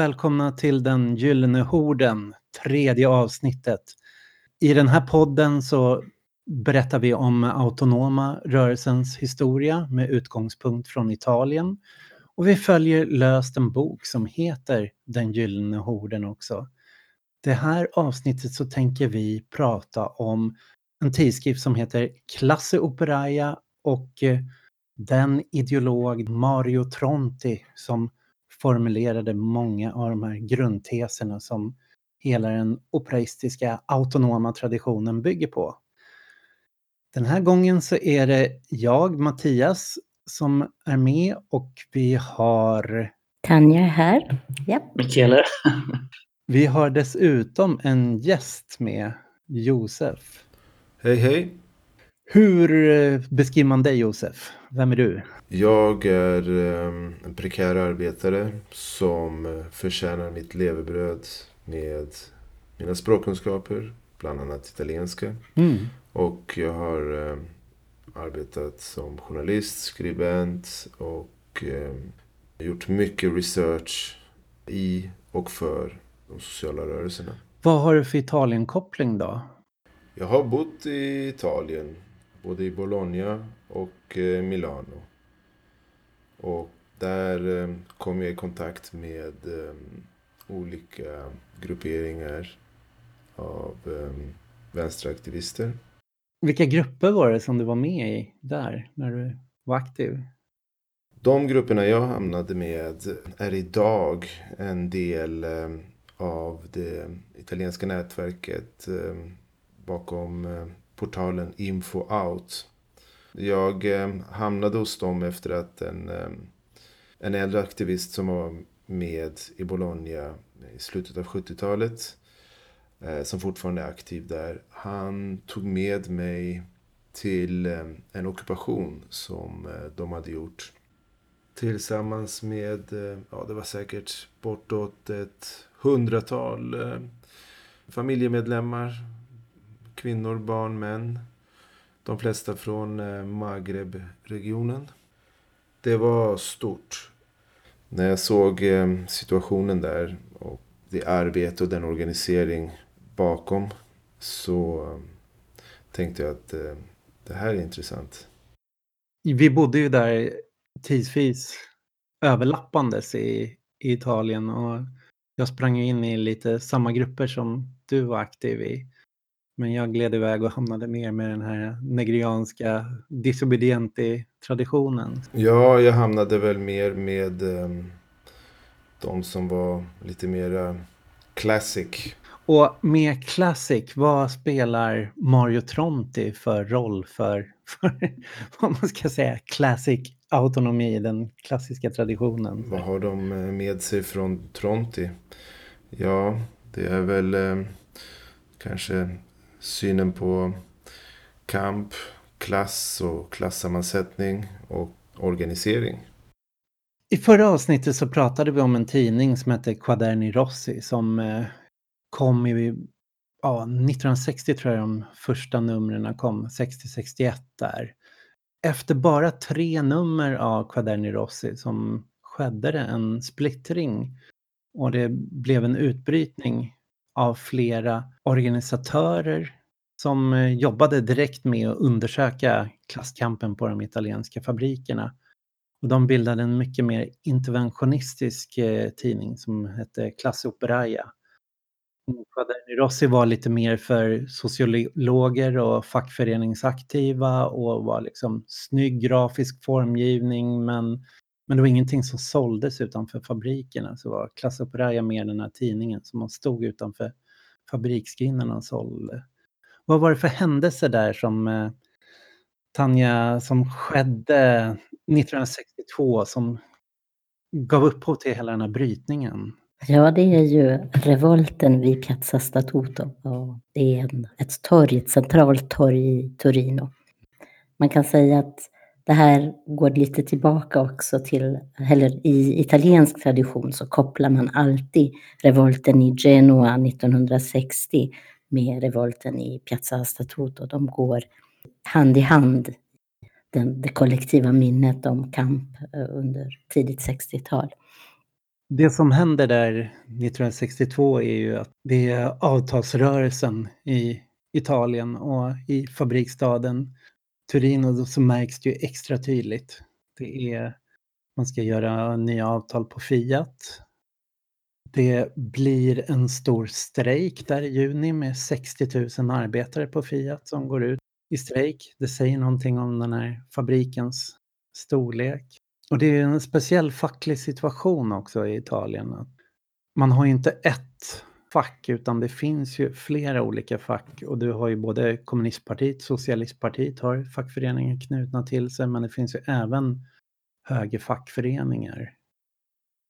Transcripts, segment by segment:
Välkomna till den gyllene horden, tredje avsnittet. I den här podden så berättar vi om autonoma rörelsens historia med utgångspunkt från Italien. Och vi följer löst en bok som heter Den gyllene horden också. Det här avsnittet så tänker vi prata om en tidskrift som heter Classe Operaia och eh, den ideolog Mario Tronti som formulerade många av de här grundteserna som hela den operaistiska autonoma traditionen bygger på. Den här gången så är det jag, Mattias, som är med och vi har Tanja är här. Ja. Michele. vi har dessutom en gäst med, Josef. Hej hej! Hur eh, beskriver man dig Josef? Vem är du? Jag är um, en prekär arbetare som uh, förtjänar mitt levebröd med mina språkkunskaper, bland annat italienska. Mm. Och jag har um, arbetat som journalist, skribent och um, gjort mycket research i och för de sociala rörelserna. Vad har du för Italien-koppling då? Jag har bott i Italien, både i Bologna och eh, Milano. Och där eh, kom jag i kontakt med eh, olika grupperingar av vänsteraktivister. Vilka grupper var det som du var med i där, när du var aktiv? De grupperna jag hamnade med är idag en del av det italienska nätverket bakom portalen Info Out. Jag eh, hamnade hos dem efter att en, eh, en äldre aktivist som var med i Bologna i slutet av 70-talet eh, som fortfarande är aktiv där. Han tog med mig till eh, en ockupation som eh, de hade gjort. Tillsammans med, ja det var säkert bortåt ett hundratal familjemedlemmar kvinnor, barn, män. De flesta från eh, Maghreb-regionen. Det var stort. När jag såg eh, situationen där och det arbete och den organisering bakom så eh, tänkte jag att det här är intressant. Vi bodde ju där tidsvis överlappandes i, i Italien och jag sprang in i lite samma grupper som du var aktiv i. Men jag gled iväg och hamnade mer med den här negrianska disobedienti-traditionen. Ja, jag hamnade väl mer med um, de som var lite mera classic. Och med classic, vad spelar Mario Tronti för roll för, för vad man ska säga, classic autonomi, den klassiska traditionen? Vad har de eh, med sig från Tronti? Ja, det är väl eh, kanske synen på kamp, klass och klassammansättning och organisering. I förra avsnittet så pratade vi om en tidning som hette Quaderni Rossi som eh, kom i ja, 1960 tror jag de första numren kom, 60-61 där. Efter bara tre nummer av Quaderni Rossi som skedde det en splittring och det blev en utbrytning av flera organisatörer som eh, jobbade direkt med att undersöka klasskampen på de italienska fabrikerna. Och de bildade en mycket mer interventionistisk eh, tidning som hette Klassoperaia. Operaia. Rossi var lite mer för sociologer och fackföreningsaktiva och var liksom snygg grafisk formgivning men men det var ingenting som såldes utanför fabrikerna. Så var Class Operaia mer den här tidningen som man stod utanför fabriksgrindarna och sålde. Vad var det för händelser där som eh, Tanja, som skedde 1962 som gav upphov till hela den här brytningen? Ja, det är ju revolten vid Piazza Statuto. Det är en, ett torg, ett centralt torg i Torino. Man kan säga att det här går lite tillbaka också till, eller i italiensk tradition så kopplar man alltid revolten i Genua 1960 med revolten i Piazza Statuto. De går hand i hand, den, det kollektiva minnet om kamp eh, under tidigt 60-tal. Det som händer där 1962 är ju att det är avtalsrörelsen i Italien och i fabriksstaden Turin så märks det ju extra tydligt. Det är, man ska göra nya avtal på Fiat. Det blir en stor strejk där i juni med 60 000 arbetare på Fiat som går ut i strejk. Det säger någonting om den här fabrikens storlek. Och det är en speciell facklig situation också i Italien. Man har ju inte ett fack utan det finns ju flera olika fack och du har ju både kommunistpartiet, socialistpartiet har fackföreningar knutna till sig men det finns ju även högerfackföreningar.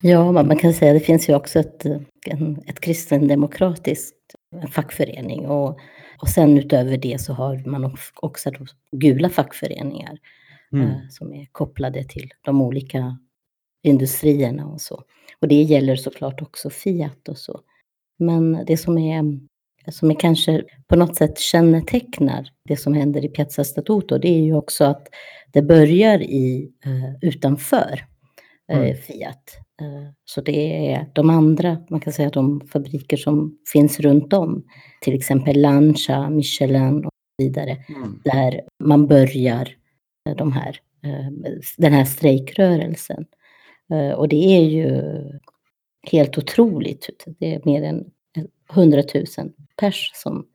Ja, man kan säga att det finns ju också ett, en, ett kristendemokratiskt fackförening och, och sen utöver det så har man också gula fackföreningar mm. eh, som är kopplade till de olika industrierna och så. Och det gäller såklart också Fiat och så. Men det som är, som är kanske på något sätt kännetecknar det som händer i Piazza Statuto, det är ju också att det börjar i, uh, utanför uh, mm. Fiat. Uh, så det är de andra, man kan säga de fabriker som finns runt om, till exempel Lancia, Michelin och så vidare, mm. där man börjar de här, den här strejkrörelsen. Och det är ju helt otroligt. Det är mer än 100 000 pers som,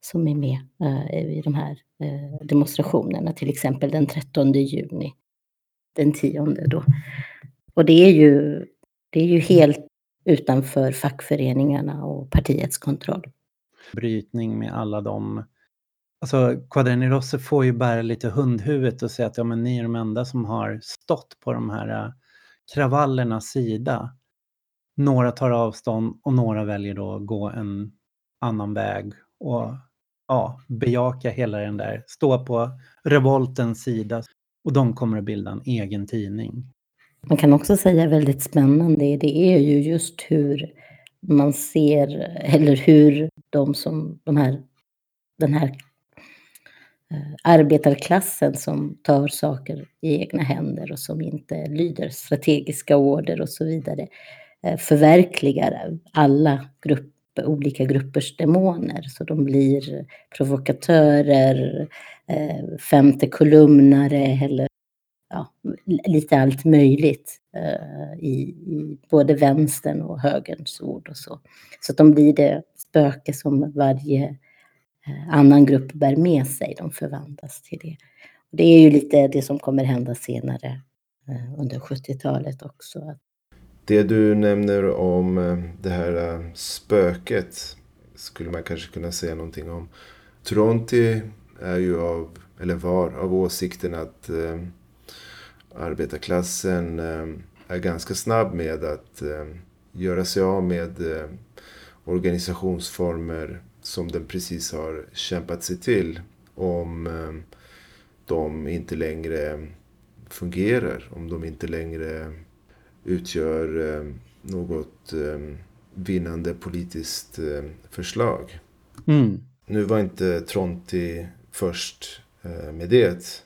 som är med eh, i de här eh, demonstrationerna, till exempel den 13 juni, den 10 då. Och det är ju, det är ju helt utanför fackföreningarna och partiets kontroll. Brytning med alla de Alltså Quadreni Rosse får ju bära lite hundhuvudet och säga att ja, men ni är de enda som har stått på de här eh, kravallernas sida. Några tar avstånd och några väljer då att gå en annan väg och ja, bejaka hela den där, stå på revoltens sida. Och de kommer att bilda en egen tidning. Man kan också säga väldigt spännande, det är ju just hur man ser, eller hur de som, de här, den här eh, arbetarklassen som tar saker i egna händer och som inte lyder strategiska order och så vidare Eh, Eh, förverkligar alla grupp, olika gruppers demoner. Så de blir provokatörer, eh, femte kolumnare eller ja, lite allt möjligt eh, i, i, både vänstern och högerns ord och så. Så att de blir det spöke som varje annan grupp bär med sig. De förvandlas till det. Det är ju lite det som kommer hända senare under 70-talet också. Det du nämner om eh, det här eh, spöket skulle man kanske kunna säga någonting om. Tronti är ju av, eller var av åsikten att eh, arbetarklassen eh, är ganska snabb med att eh, göra sig av med eh, organisationsformer som den precis har kämpat sig till. Om eh, de inte längre fungerar, om de inte längre utgör eh, något eh, vinnande politiskt eh, förslag. Mm. Nu var inte Tronti först med det.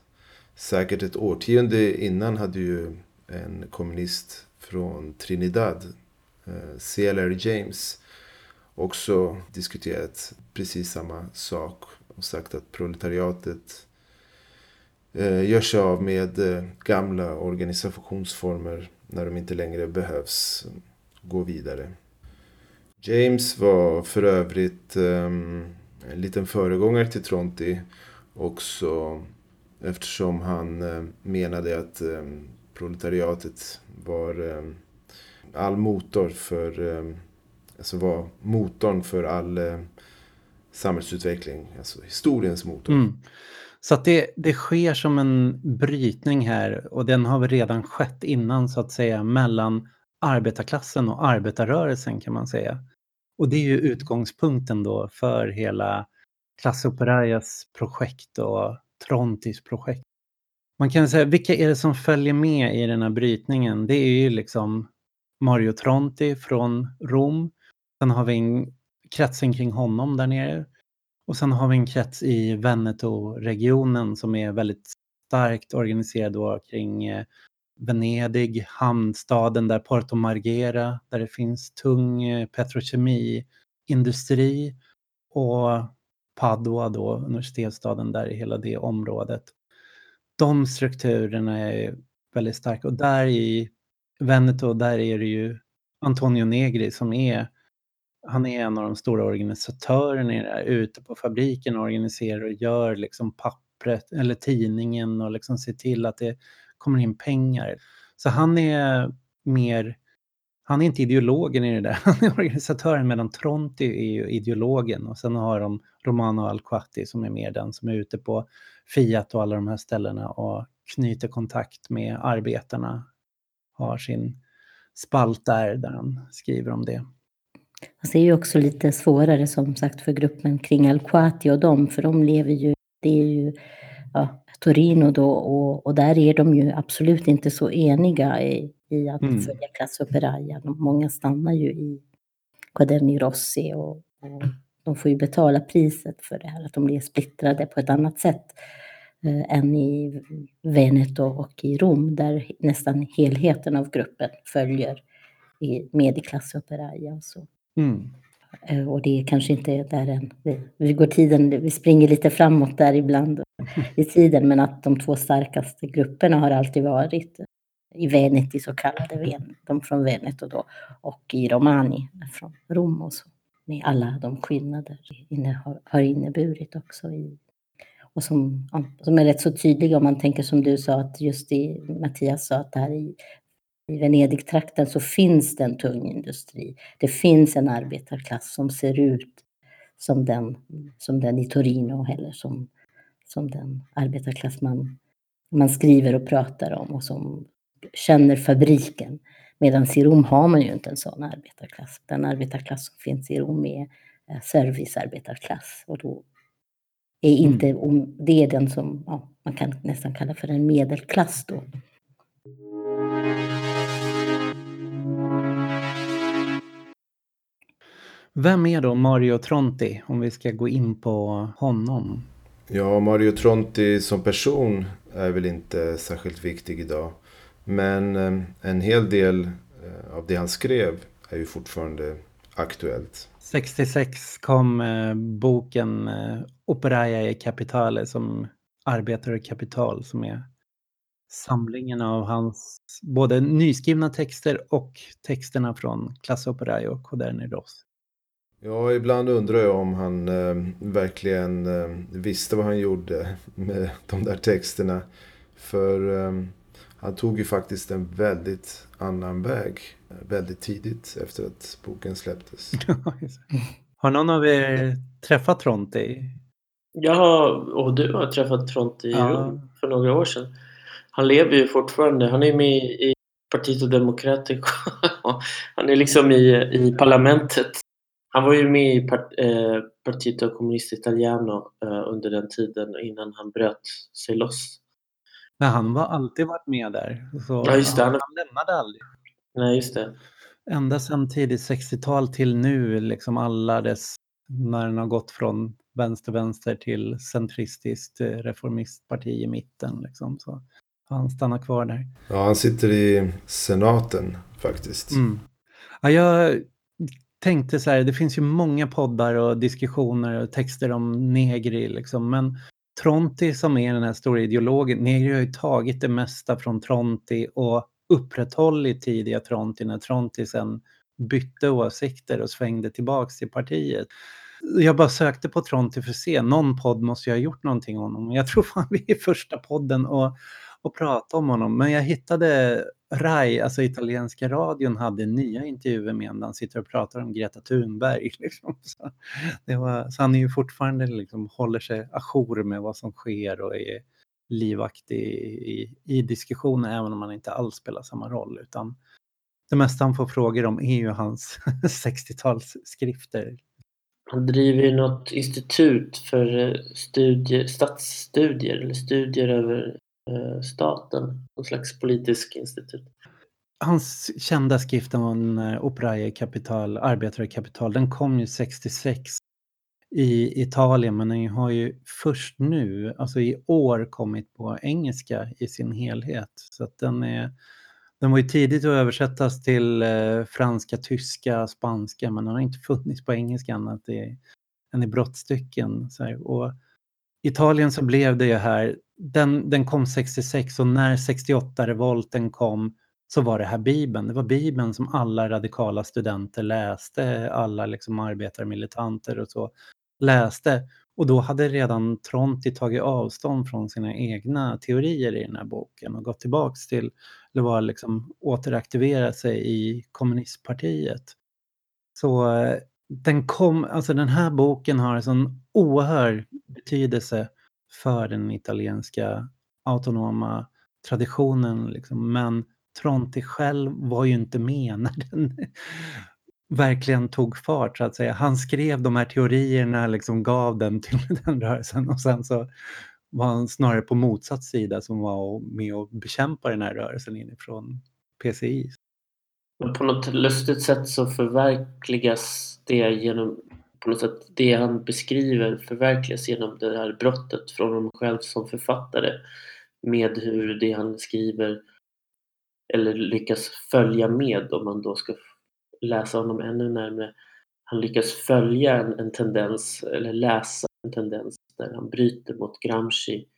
Säkert ett årtionde innan hade ju en kommunist från Trinidad, C.L.R. James, också diskuterat precis samma sak och sagt att proletariatet gör sig av med gamla organisationsformer när de inte längre behövs gå vidare. James var för övrigt um, en liten föregångare till Tronti också eftersom han uh, menade att um, proletariatet var um, all motor för, um, alltså var motorn för all uh, samhällsutveckling, alltså historiens motor. Mm. Så att det, det sker som en brytning här och den har redan skett innan så att säga mellan arbetarklassen och arbetarrörelsen kan man säga. Och det är ju utgångspunkten då för hela Klassoperarias projekt och Trontis projekt. Man kan säga, vilka är det som följer med i den här brytningen? Det är ju liksom Mario Tronti från Rom. Sen har vi en, kretsen kring honom där nere. Och sen har vi en krets i Veneto-regionen som är väldigt starkt organiserad då kring eh, Venedig, hamnstaden där Porto Marghera, där det finns tung eh, petrokemiindustri och Padua då, universitetsstaden där i hela det området. De strukturerna är väldigt starka och där i Veneto, där är det ju Antonio Negri som är han är en av de stora organisatörerna i det här, ute på fabriken och organiserar och gör liksom pappret eller tidningen och liksom ser till att det kommer in pengar. Så han är mer, han är inte ideologen i det där, han är organisatören medan Tronti är ju ideologen och sen har de Romano Alquati som är mer den som är ute på Fiat och alla de här ställena och knyter kontakt med arbetarna, har sin spalt där, där han skriver om det det är ju också lite svårare som sagt för gruppen kring Alquati och dem, för de lever ju, det är ju ja, Torino då och, och där är de ju absolut inte så eniga i, i att mm. följa Classoperaia. Många stannar ju i Quaderni Rossi och, och, de får ju betala priset för det här, att de blir splittrade på ett annat sätt eh, än i Veneto och i Rom där nästan helheten av gruppen följer i, med i Classoperaia och så. Mm. Eh, och det är kanske inte där än, vi, vi går tiden, vi springer lite framåt där ibland i tiden, men att de två starkaste grupperna har alltid varit i Veneti så kallade, Ven, de från Veneto då, och i Romani från Rom och så. Med alla de skillnader det har inneburit också. I, och som, som är rätt så tydliga om man tänker som du sa, att just i Mattias sa att det här i, i Venedigtrakten så finns det en tung industri. Det finns en arbetarklass som ser ut som den, som den i Torino eller som som den arbetarklass man, man skriver och pratar om och som känner fabriken. Medan i Rom har man ju inte en sån arbetarklass. Den arbetarklass som finns i Rom är servicearbetarklass och då är mm. inte, mm. det är den som ja, man kan nästan kalla för en medelklass då. Vem är då Mario Tronti om vi ska gå in på honom? Ja, Mario Tronti som person är väl inte särskilt viktig idag. Men eh, en hel del eh, av det han skrev är ju fortfarande aktuellt. 66 kom eh, boken Operaia i Capitale som arbetar i kapital som är samlingen av hans både nyskrivna texter och texterna från Classe Operaio och Coderni Ross. Ja, ibland undrar jag om han eh, verkligen eh, visste vad han gjorde med de där texterna. För eh, han tog ju faktiskt en väldigt annan väg väldigt tidigt efter att boken släpptes. har någon av er träffat Tronti? Jag har, och du har träffat Tronti ja. för några år sedan. Han lever ju fortfarande. Han är med i Partito Democratico. han är liksom i, i parlamentet han var ju med i part, eh, Partito Comunista Italiano eh, under den tiden innan han bröt sig loss. Men han har alltid varit med där. Så ja, just det. Han, han lämnade aldrig. Nej, just det. Ända sedan tidigt 60-tal till nu, liksom alla dess, när den har gått från vänster-vänster till centristiskt eh, reformistparti i mitten. Liksom, så han stannar kvar där. Ja, han sitter i senaten faktiskt. Mm. Ja, jag tänkte så här, det finns ju många poddar och diskussioner och texter om Negri liksom, men Tronti som är den här stora ideologen, Negri har ju tagit det mesta från Tronti och upprätthållit tidiga Tronti när Tronti sen bytte åsikter och svängde tillbaks till partiet. Jag bara sökte på Tronti för att se, någon podd måste jag ha gjort någonting om honom. Jag tror fan vi är första podden och och prata om honom. Men jag hittade RAI, alltså italienska radion, hade nya intervjuer med honom. Han sitter och pratar om Greta Thunberg. Liksom. Så, var, så han är ju fortfarande liksom, håller sig ajour med vad som sker och är livaktig i, i diskussioner även om han inte alls spelar samma roll. Utan det mesta han får frågor om är ju hans 60-talsskrifter. Han driver ju något institut för eh, studier, statsstudier eller studier över Eh, staten, någon slags politisk institut. Hans kända skrift om eh, Operaie kapital, arbetare kapital, den kom ju 66 i Italien men den har ju först nu, alltså i år, kommit på engelska i sin helhet. Så att den, är, den var ju tidigt att översättas till eh, franska, tyska, spanska men den har inte funnits på engelska annat i, än i brottstycken. Så här. Och Italien så blev det ju här, den, den kom 66 och när 68-revolten kom så var det här Bibeln. Det var Bibeln som alla radikala studenter läste, alla liksom arbetarmilitanter och så läste. Och då hade redan Tronti tagit avstånd från sina egna teorier i den här boken och gått tillbaks till, eller var liksom återaktiverat sig i kommunistpartiet. Så eh, den kom, alltså den här boken har en sån oerhörd betydelse för den italienska autonoma traditionen. Liksom. Men Tronti själv var ju inte med när den verkligen tog fart så att säga. Han skrev de här teorierna, liksom gav den till den rörelsen och sen så var han snarare på motsatt sida som var med och bekämpa den här rörelsen inifrån PCI. Men på något lustigt sätt så förverkligas det genom på något sätt det han beskriver förverkligas genom det här brottet från honom själv som författare med hur det han skriver eller lyckas följa med om man då ska läsa honom ännu närmare. Han lyckas följa en, en tendens eller läsa en tendens där han bryter mot Gramsci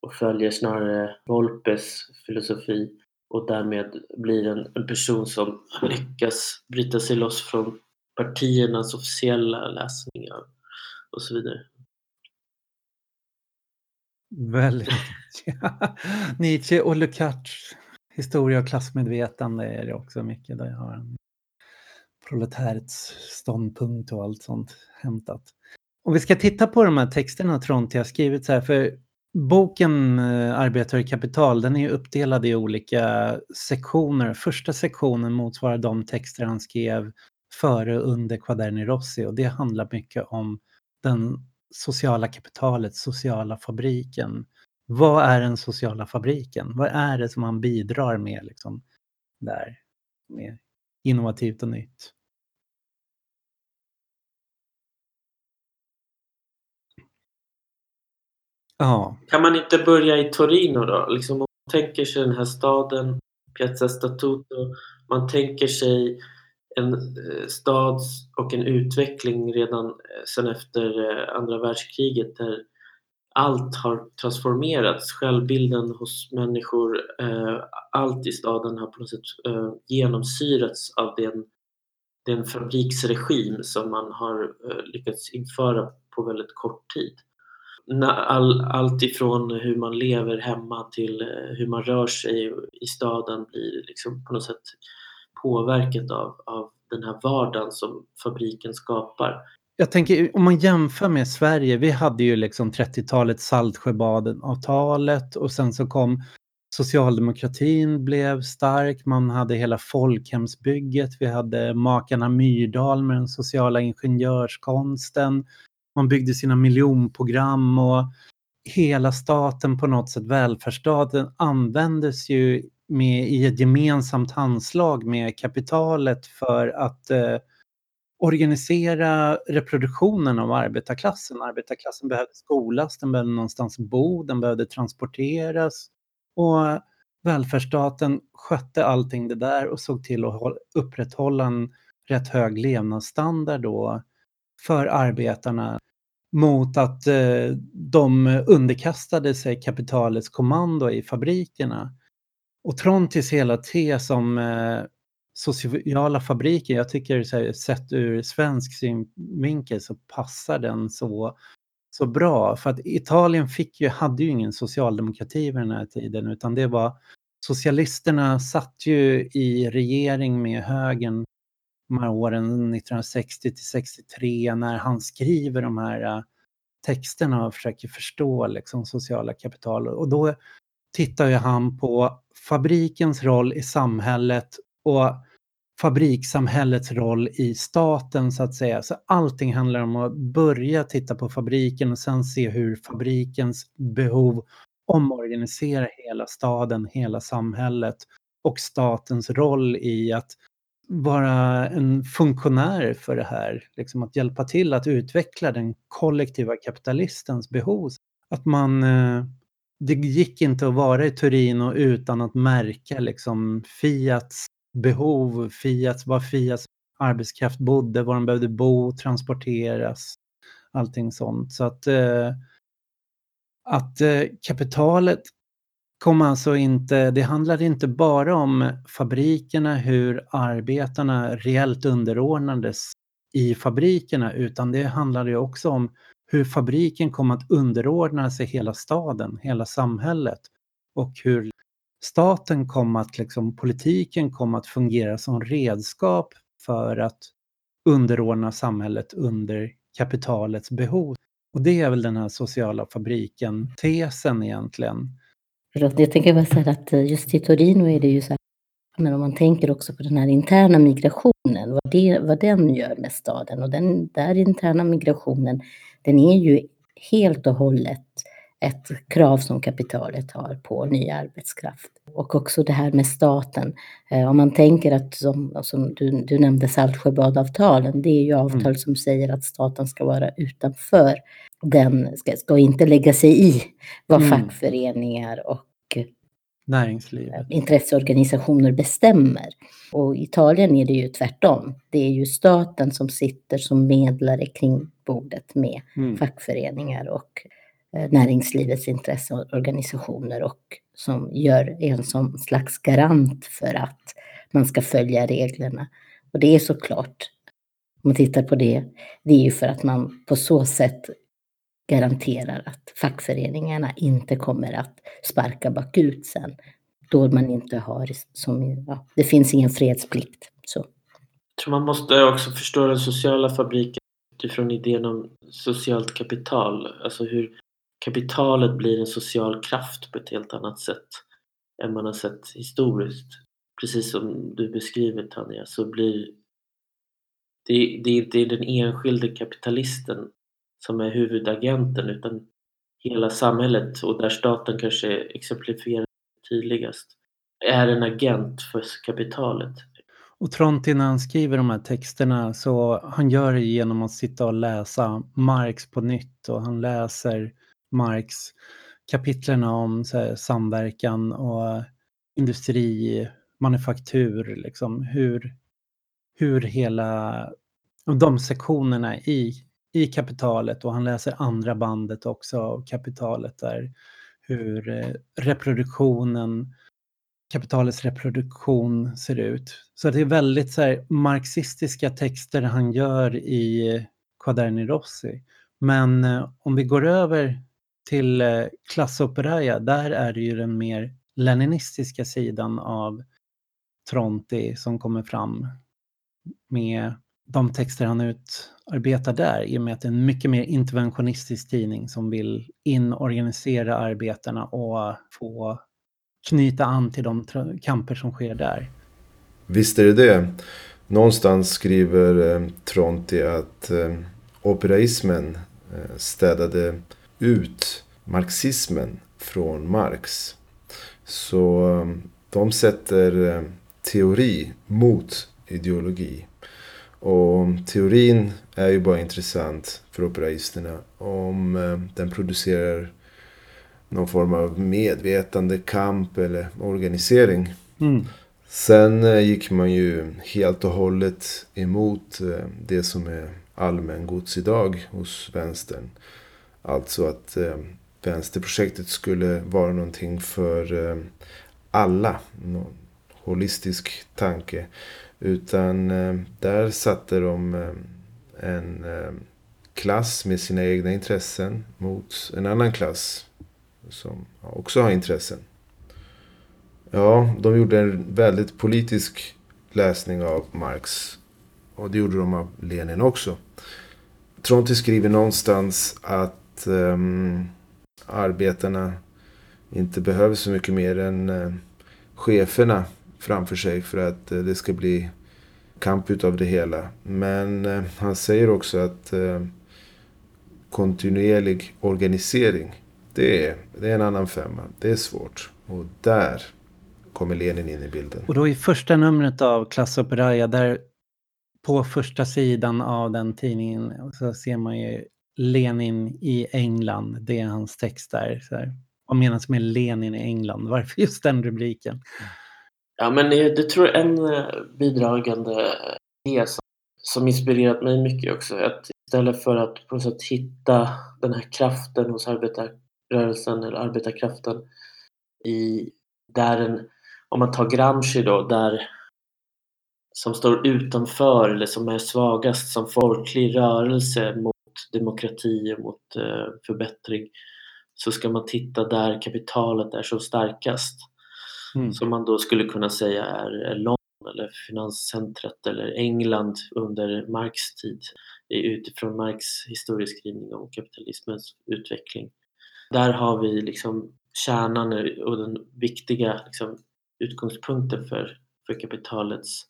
och följer snarare Volpes filosofi och därmed blir en, en person som lyckas bryta sig loss från partiernas officiella läsningar och så vidare. Väldigt. Nietzsche och Lukács historia och klassmedvetande är det också mycket där jag har en proletärets ståndpunkt och allt sånt hämtat. Om vi ska titta på de här texterna Tronti har skrivit så här, för boken eh, Arbetare och kapital, den är uppdelad i olika sektioner. Första sektionen motsvarar de texter han skrev före och under Quaderni Rossi och det handlar mycket om den sociala kapitalet, sociala fabriken. Vad är den sociala fabriken? Vad är det som man bidrar med liksom, där? Med innovativt och nytt. Ja. Kan man inte börja i Torino då? Liksom, om man tänker sig den här staden, Piazza Statuto, man tänker sig en eh, stads stad och en utveckling redan eh, sen efter eh, andra världskriget där allt har transformerats. Självbilden hos människor, allt i staden har på något sätt genomsyrats av den, den fabriksregim som man har lyckats införa på väldigt kort tid. All, allt ifrån hur man lever hemma till hur man rör sig i staden blir liksom på något sätt påverkat av, av den här vardagen som fabriken skapar. Jag tänker om man jämför med Sverige, vi hade ju liksom 30-talet Saltsjöbaden-avtalet och sen så kom socialdemokratin blev stark, man hade hela folkhemsbygget, vi hade makarna Myrdal med den sociala ingenjörskonsten, man byggde sina miljonprogram och hela staten på något sätt, välfärdsstaten användes ju med, i ett gemensamt handslag med kapitalet för att eh, organisera reproduktionen av arbetarklassen. Arbetarklassen behövde skolas, den behövde någonstans bo, den behövde transporteras. Och välfärdsstaten skötte allting det där och såg till att upprätthålla en rätt hög levnadsstandard då för arbetarna mot att eh, de underkastade sig kapitalets kommando i fabrikerna. Och Trontis hela tes om eh, sociala fabriker, jag tycker så här, sett ur svensk synvinkel så passar den så, så bra. För att Italien fick ju, hade ju ingen socialdemokrati vid den här tiden utan det var socialisterna satt ju i regering med högern de här åren 1960 till 63 när han skriver de här äh, texterna och försöker förstå liksom sociala kapital. Och då tittar ju han på fabrikens roll i samhället och fabrikssamhällets roll i staten så att säga. Så allting handlar om att börja titta på fabriken och sen se hur fabrikens behov omorganiserar hela staden, hela samhället och statens roll i att vara en funktionär för det här, liksom att hjälpa till att utveckla den kollektiva kapitalistens behov. Att man, eh, det gick inte att vara i Torino utan att märka liksom Fiats behov, Fiats, var Fiats arbetskraft bodde, var de behövde bo, transporteras, allting sånt. Så att, eh, att eh, kapitalet kom alltså inte, det handlade inte bara om fabrikerna, hur arbetarna reellt underordnades i fabrikerna, utan det handlade ju också om hur fabriken kom att underordna sig hela staden, hela samhället och hur staten kom att, liksom, politiken kom att fungera som redskap för att underordna samhället under kapitalets behov. Och det är väl den här sociala fabriken-tesen egentligen. Jag tänker bara säga att eh, just i Torino är det ju så här, men om man tänker också på den här interna migrationen, vad, det, vad den gör med staden. Och den där interna migrationen, den är ju helt och hållet ett krav som kapitalet har på ny arbetskraft. Och också det här med staten. Eh, om man tänker att, som, som du, du nämnde Saltsjöbadavtalen, det är ju avtal mm. som säger att staten ska vara utanför. Den ska, ska inte lägga sig i vad mm. fackföreningar och näringslivet. intresseorganisationer bestämmer. Och i Italien är det ju tvärtom. Det är ju staten som sitter som medlare kring bordet med mm. fackföreningar och Eh, näringslivets intresseorganisationer och som gör en som slags garant för att man ska följa reglerna. Och det är såklart, om man tittar på det, det är ju för att man på så sätt garanterar att fackföreningarna inte kommer att sparka bakut sen. Då man inte har, som, ja, det finns ingen fredsplikt. Så. Jag tror man måste också förstå den sociala fabriken utifrån idén om socialt kapital. Alltså hur kapitalet blir en social kraft på ett helt annat sätt än man har sett historiskt. Precis som du beskriver Tanja så blir det, det är inte den enskilde kapitalisten som är huvudagenten utan hela samhället och där staten kanske exemplifierar tydligast är en agent för kapitalet. Och Tronti när han skriver de här texterna så han gör det genom att sitta och läsa Marx på nytt och han läser Marx kapitlerna om här, samverkan och industri, manufaktur, liksom hur, hur hela de sektionerna i, i kapitalet och han läser andra bandet också av kapitalet där hur eh, reproduktionen, kapitalets reproduktion ser ut. Så det är väldigt så här, marxistiska texter han gör i Quaderni Rossi. Men eh, om vi går över till eh, där är det ju den mer leninistiska sidan av Tronti som kommer fram med de texter han utarbetar där i och med att det är en mycket mer interventionistisk tidning som vill inorganisera arbetarna och få knyta an till de kamper som sker där. Visst är det det. Någonstans skriver eh, Tronti att eh, operaismen eh, städade ut marxismen från Marx. Så eh, de sätter eh, teori mot ideologi. Och teorin är ju bara intressant för operaisterna om um, den producerar någon form av medvetande, kamp eller organisering. Mm. Sen uh, gick man ju helt och hållet emot uh, det som är allmängods idag hos vänstern. Alltså att eh, vänsterprojektet skulle vara någonting för eh, alla. Någon holistisk tanke. Utan eh, där satte de eh, en eh, klass med sina egna intressen mot en annan klass som också har intressen. Ja, de gjorde en väldigt politisk läsning av Marx. Och det gjorde de av Lenin också. Tronti skriver någonstans att att um, arbetarna inte behöver så mycket mer än uh, cheferna framför sig för att eh, det ska bli kamp utav det hela. Men eh, han säger också att eh, kontinuerlig organisering, det är, det är en annan femma. Det är svårt. Och där kommer Lenin in i bilden. Och då i första numret av Klass Operaia, där på första sidan av den tidningen så ser man ju Lenin i England. Det är hans text där. Så här. Vad menas med Lenin i England? Varför just den rubriken? Ja, men det tror jag en eh, bidragande idé som, som inspirerat mig mycket också. Att istället för att på något sätt hitta den här kraften hos arbetarrörelsen eller arbetarkraften i där en, om man tar Gramsci då, där som står utanför eller som är svagast som folklig rörelse mot demokrati och mot eh, förbättring så ska man titta där kapitalet är som starkast. Mm. Som man då skulle kunna säga är London eller finanscentret eller England under Marx tid utifrån Marx historieskrivning om kapitalismens utveckling. Där har vi liksom kärnan och den viktiga liksom, utgångspunkten för, för kapitalets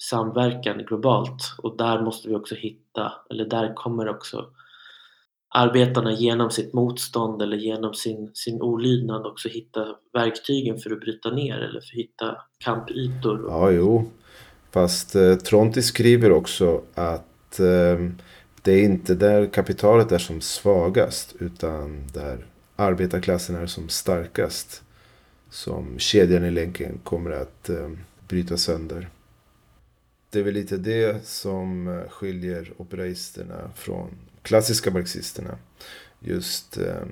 samverkan globalt och där måste vi också hitta, eller där kommer också arbetarna genom sitt motstånd eller genom sin, sin olydnad också hitta verktygen för att bryta ner eller för att hitta kampytor. Ja, jo. Fast eh, Tronti skriver också att eh, det är inte där kapitalet är som svagast utan där arbetarklassen är som starkast som kedjan i länken kommer att eh, bryta sönder. Det är väl lite det som eh, skiljer operaisterna från klassiska marxisterna. Just eh,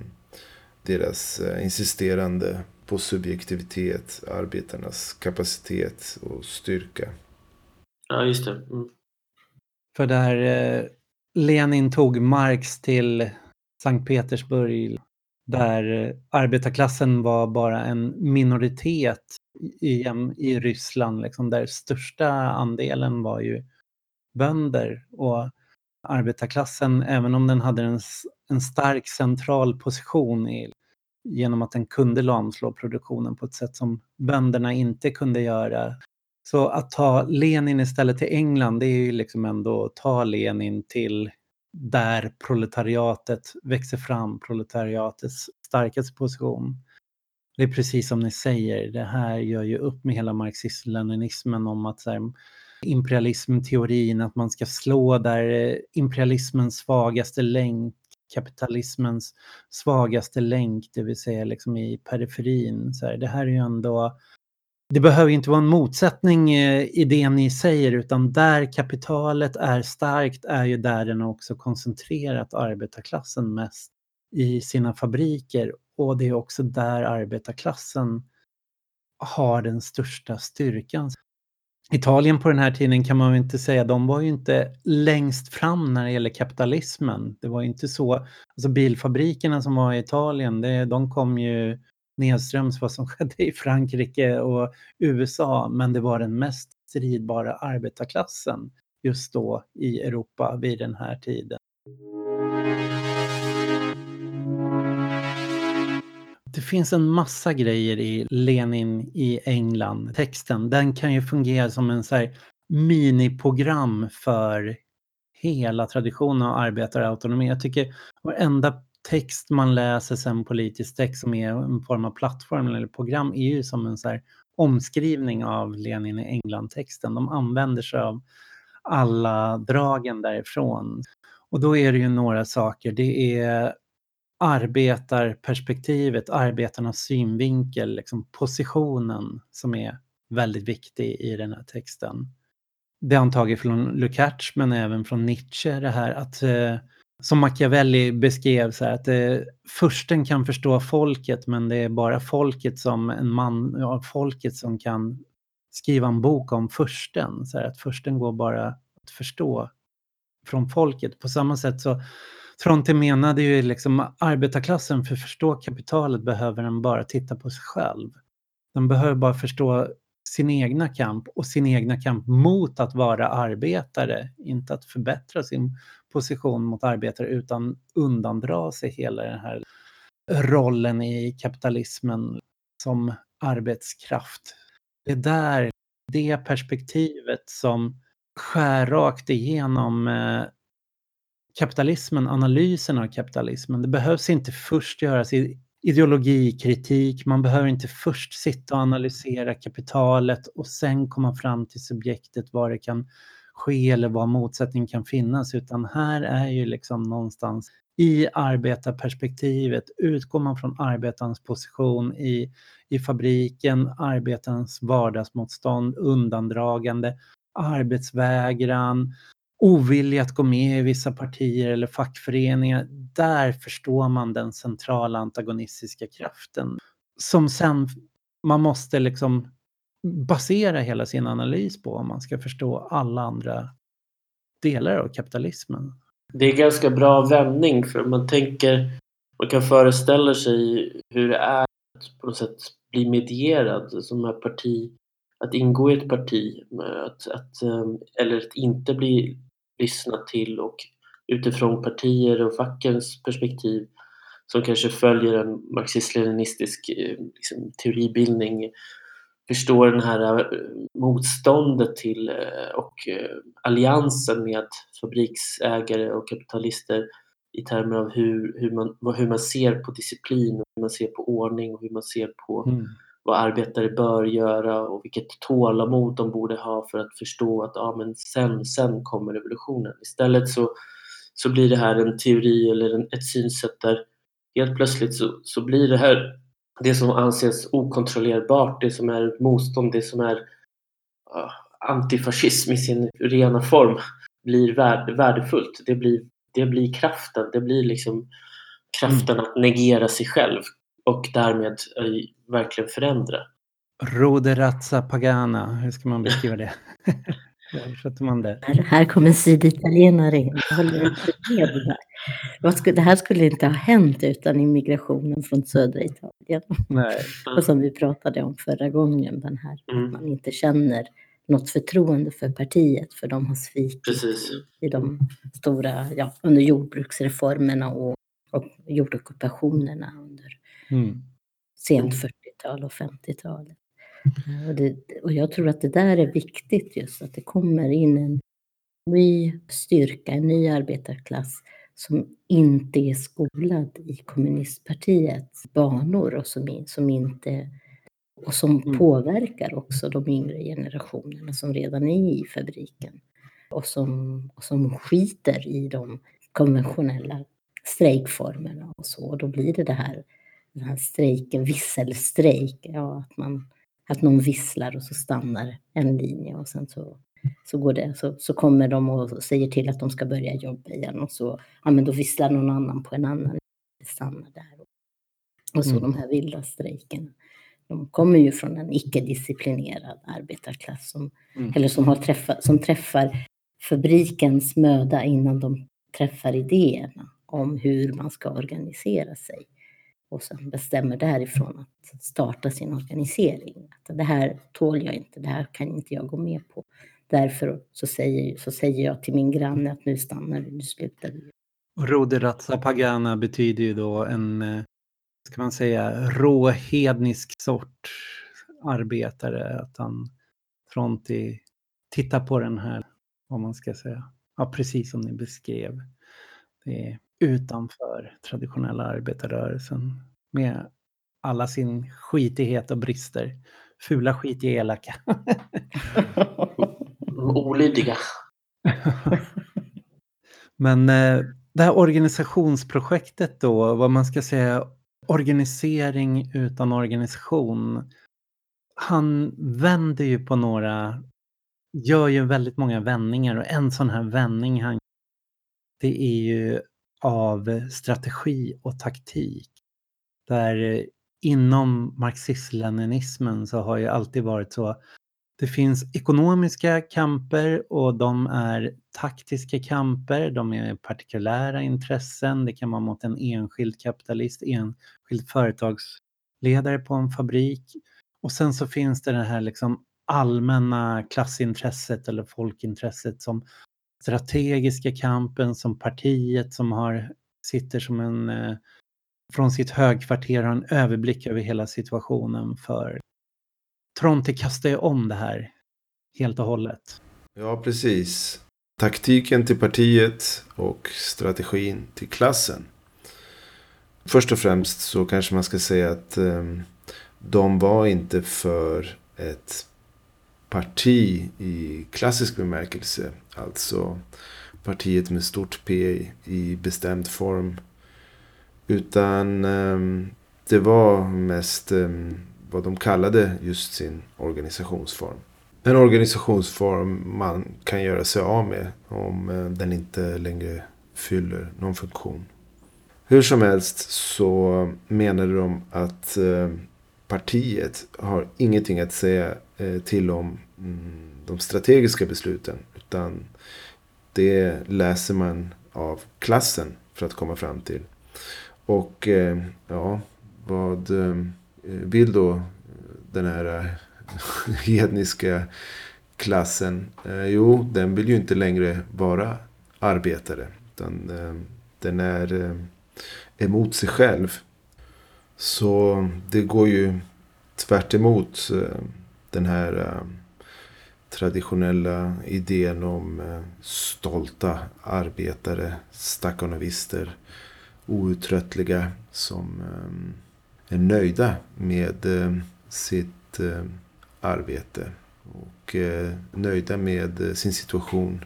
deras eh, insisterande på subjektivitet, arbetarnas kapacitet och styrka. Ja, just det. Mm. För där eh, Lenin tog Marx till Sankt Petersburg där arbetarklassen var bara en minoritet i, i Ryssland, liksom, där största andelen var ju bönder. Och arbetarklassen, även om den hade en, en stark central position i, genom att den kunde lamslå produktionen på ett sätt som bönderna inte kunde göra. Så att ta Lenin istället till England, det är ju liksom ändå att ta Lenin till där proletariatet växer fram, proletariatets starkaste position. Det är precis som ni säger, det här gör ju upp med hela marxism-leninismen om att så här, imperialismteorin, att man ska slå där eh, imperialismens svagaste länk, kapitalismens svagaste länk, det vill säga liksom i periferin. Så här, det här är ju ändå det behöver inte vara en motsättning eh, i det ni säger utan där kapitalet är starkt är ju där den också koncentrerat arbetarklassen mest i sina fabriker och det är också där arbetarklassen har den största styrkan. Italien på den här tiden kan man inte säga, de var ju inte längst fram när det gäller kapitalismen. Det var inte så, alltså bilfabrikerna som var i Italien, det, de kom ju nedströms vad som skedde i Frankrike och USA, men det var den mest stridbara arbetarklassen just då i Europa vid den här tiden. Finns en massa grejer i Lenin i England, texten. Den kan ju fungera som en så här miniprogram för hela traditionen av arbetarautonomi. Jag tycker varenda text man läser sen politisk text som är en form av plattform eller program är ju som en så här omskrivning av Lenin i England-texten. De använder sig av alla dragen därifrån. Och då är det ju några saker. Det är arbetarperspektivet, arbetarnas synvinkel, liksom positionen som är väldigt viktig i den här texten. Det har han tagit från Lukács men även från Nietzsche det här att eh, som Machiavelli beskrev så här att eh, försten kan förstå folket men det är bara folket som en man, ja, folket som kan skriva en bok om försten. Så här, att försten går bara att förstå från folket. På samma sätt så Tronte menade ju liksom arbetarklassen för att förstå kapitalet behöver den bara titta på sig själv. Den behöver bara förstå sin egna kamp och sin egna kamp mot att vara arbetare, inte att förbättra sin position mot arbetare utan undandra sig hela den här rollen i kapitalismen som arbetskraft. Det är där, det perspektivet som skär rakt igenom eh, kapitalismen, analysen av kapitalismen. Det behövs inte först göras ideologikritik. Man behöver inte först sitta och analysera kapitalet och sen komma fram till subjektet var det kan ske eller var motsättningen kan finnas utan här är ju liksom någonstans i arbetarperspektivet utgår man från arbetarens position i, i fabriken, arbetarens vardagsmotstånd, undandragande, arbetsvägran, ovilja att gå med i vissa partier eller fackföreningar. Där förstår man den centrala antagonistiska kraften som sen man måste liksom basera hela sin analys på om man ska förstå alla andra delar av kapitalismen. Det är ganska bra vändning för man tänker, man kan föreställa sig hur det är att på något sätt bli medierad som är parti, att ingå i ett parti, att, att, eh, eller att inte bli lyssna till och utifrån partier och fackens perspektiv som kanske följer en marxist-leninistisk eh, liksom, teoribildning förstår den här eh, motståndet till eh, och alliansen med fabriksägare och kapitalister i termer av hur, hur, man, hur man ser på disciplin, hur man ser på ordning och hur man ser på mm vad arbetare bör göra och vilket tålamod de borde ha för att förstå att ja, men sen, sen kommer revolutionen. Istället så, så blir det här en teori eller en, ett synsätt där helt plötsligt så, så blir det här det som anses okontrollerbart, det som är motstånd, det som är uh, antifascism i sin rena form blir värd, värdefullt. Det blir, det blir kraften, det blir liksom kraften mm. att negera sig själv och därmed uh, verkligen förändra. Roderazza pagana, hur ska man beskriva det? Man det? Här, här kommer syditalienare in. Jag håller inte med där. Det här skulle inte ha hänt utan immigrationen från södra Italien. Nej. Och som vi pratade om förra gången, den här mm. att man inte känner något förtroende för partiet för de har svikit Precis. i de stora, ja, under jordbruksreformerna och, och jordockupationerna mm. sent 40-tal och 50-talet. Och, det, och jag tror att det där är viktigt just att det kommer in en ny styrka, en ny arbetarklass som inte är skolad i kommunistpartiets banor och som, som inte och som mm. påverkar också de yngre generationerna som redan är i fabriken och som, och som skiter i de konventionella strejkformerna och så. Och då blir det det här, den här strejken, visselstrejk, ja, att, man, att någon visslar och så stannar en linje och sen så så, går det, så, så kommer de och säger till att de ska börja jobba igen och så ja, men då visslar någon annan på en annan stannar där. Och så mm. de här vilda strejkerna. De kommer ju från en icke-disciplinerad arbetarklass som, mm. eller som, har träffat, som träffar fabrikens möda innan de träffar idéerna om hur man ska organisera sig. Och sen bestämmer därifrån att starta sin organisering. Att det här tål jag inte, det här kan inte jag gå med på. Därför så säger, så säger jag till min granne att nu stannar vi, nu slutar vi. Roderatsa pagana betyder ju då en, eh, ska man säga, råhednisk sort arbetare. Att han Fronti tittar på den här, vad man ska säga, ja, precis som ni beskrev. Det är utanför traditionella arbetarrörelsen med alla sin skitighet och brister. Fula, skitiga, elaka. olydiga. Men eh, det här organisationsprojektet då, vad man ska säga, organisering utan organisation. Han vänder ju på några, gör ju väldigt många vändningar och en sån här vändning han det är ju av strategi och taktik. Där eh, inom marxism-leninismen så har ju alltid varit så det finns ekonomiska kamper och de är taktiska kamper, de är partikulära intressen, det kan vara mot en enskild kapitalist, enskild företagsledare på en fabrik. Och sen så finns det det här liksom allmänna klassintresset eller folkintresset som strategiska kampen, som partiet som har, sitter som en eh, från sitt högkvarter har en överblick över hela situationen för Tronte kastar ju om det här helt och hållet. Ja, precis. Taktiken till partiet och strategin till klassen. Först och främst så kanske man ska säga att eh, de var inte för ett parti i klassisk bemärkelse. Alltså partiet med stort P i bestämd form. Utan ehm, det var mest ehm, vad de kallade just sin organisationsform. En organisationsform man kan göra sig av med om eh, den inte längre fyller någon funktion. Hur som helst så menade de att ehm, partiet har ingenting att säga Eh, till om mm, de strategiska besluten. Utan det läser man av klassen för att komma fram till. Och eh, ja, vad eh, vill då den här hedniska klassen? Jo, den vill ju inte längre vara arbetare. Utan den är emot sig själv. Så det går ju tvärt emot den här traditionella idén om eh, stolta arbetare, stakanovister, outtröttliga som eh, är nöjda med eh, sitt arbete och nöjda med sin situation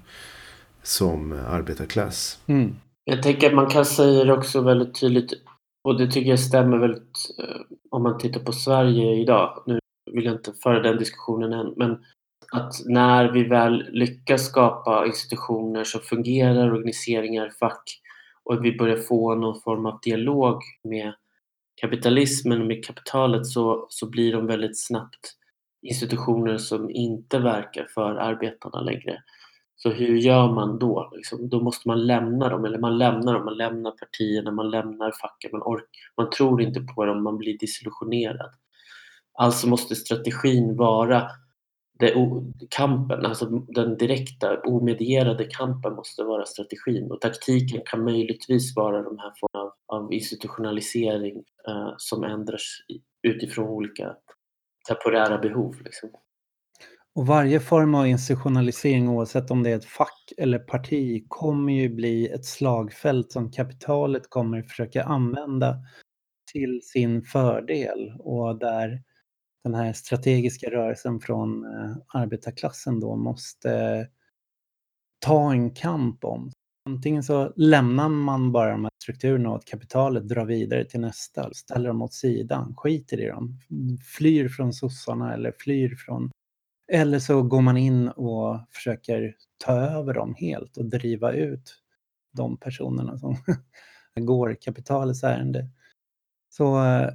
som arbetarklass. Mm. Jag tänker att man kan säga det också väldigt tydligt och det tycker jag stämmer väldigt om man tittar på Sverige idag. Nu vill jag inte föra den diskussionen än men att när vi väl lyckas skapa institutioner som fungerar, organiseringar, fack och vi börjar få någon form av dialog med kapitalismen och med kapitalet så, så blir de väldigt snabbt institutioner som inte verkar för arbetarna längre. Så hur gör man då? Liksom, då måste man lämna dem, eller man lämnar dem, man lämnar partierna, man lämnar facken, man, ork man tror inte på dem, man blir disillusionerad. Alltså måste strategin vara det, kampen, alltså den direkta omedierade kampen måste vara strategin och taktiken kan möjligtvis vara de här formerna av, av institutionalisering eh, som ändras utifrån olika temporära behov. Liksom. Och varje form av institutionalisering oavsett om det är ett fack eller parti kommer ju bli ett slagfält som kapitalet kommer försöka använda till sin fördel och där den här strategiska rörelsen från eh, arbetarklassen då måste ta en kamp om. Antingen så lämnar man bara de här strukturerna och att kapitalet drar vidare till nästa, ställer dem åt sidan, skiter i dem, flyr från sossarna eller flyr från... Eller så går man in och försöker ta över dem helt och driva ut de personerna som går kapitalets ärende. Så eh,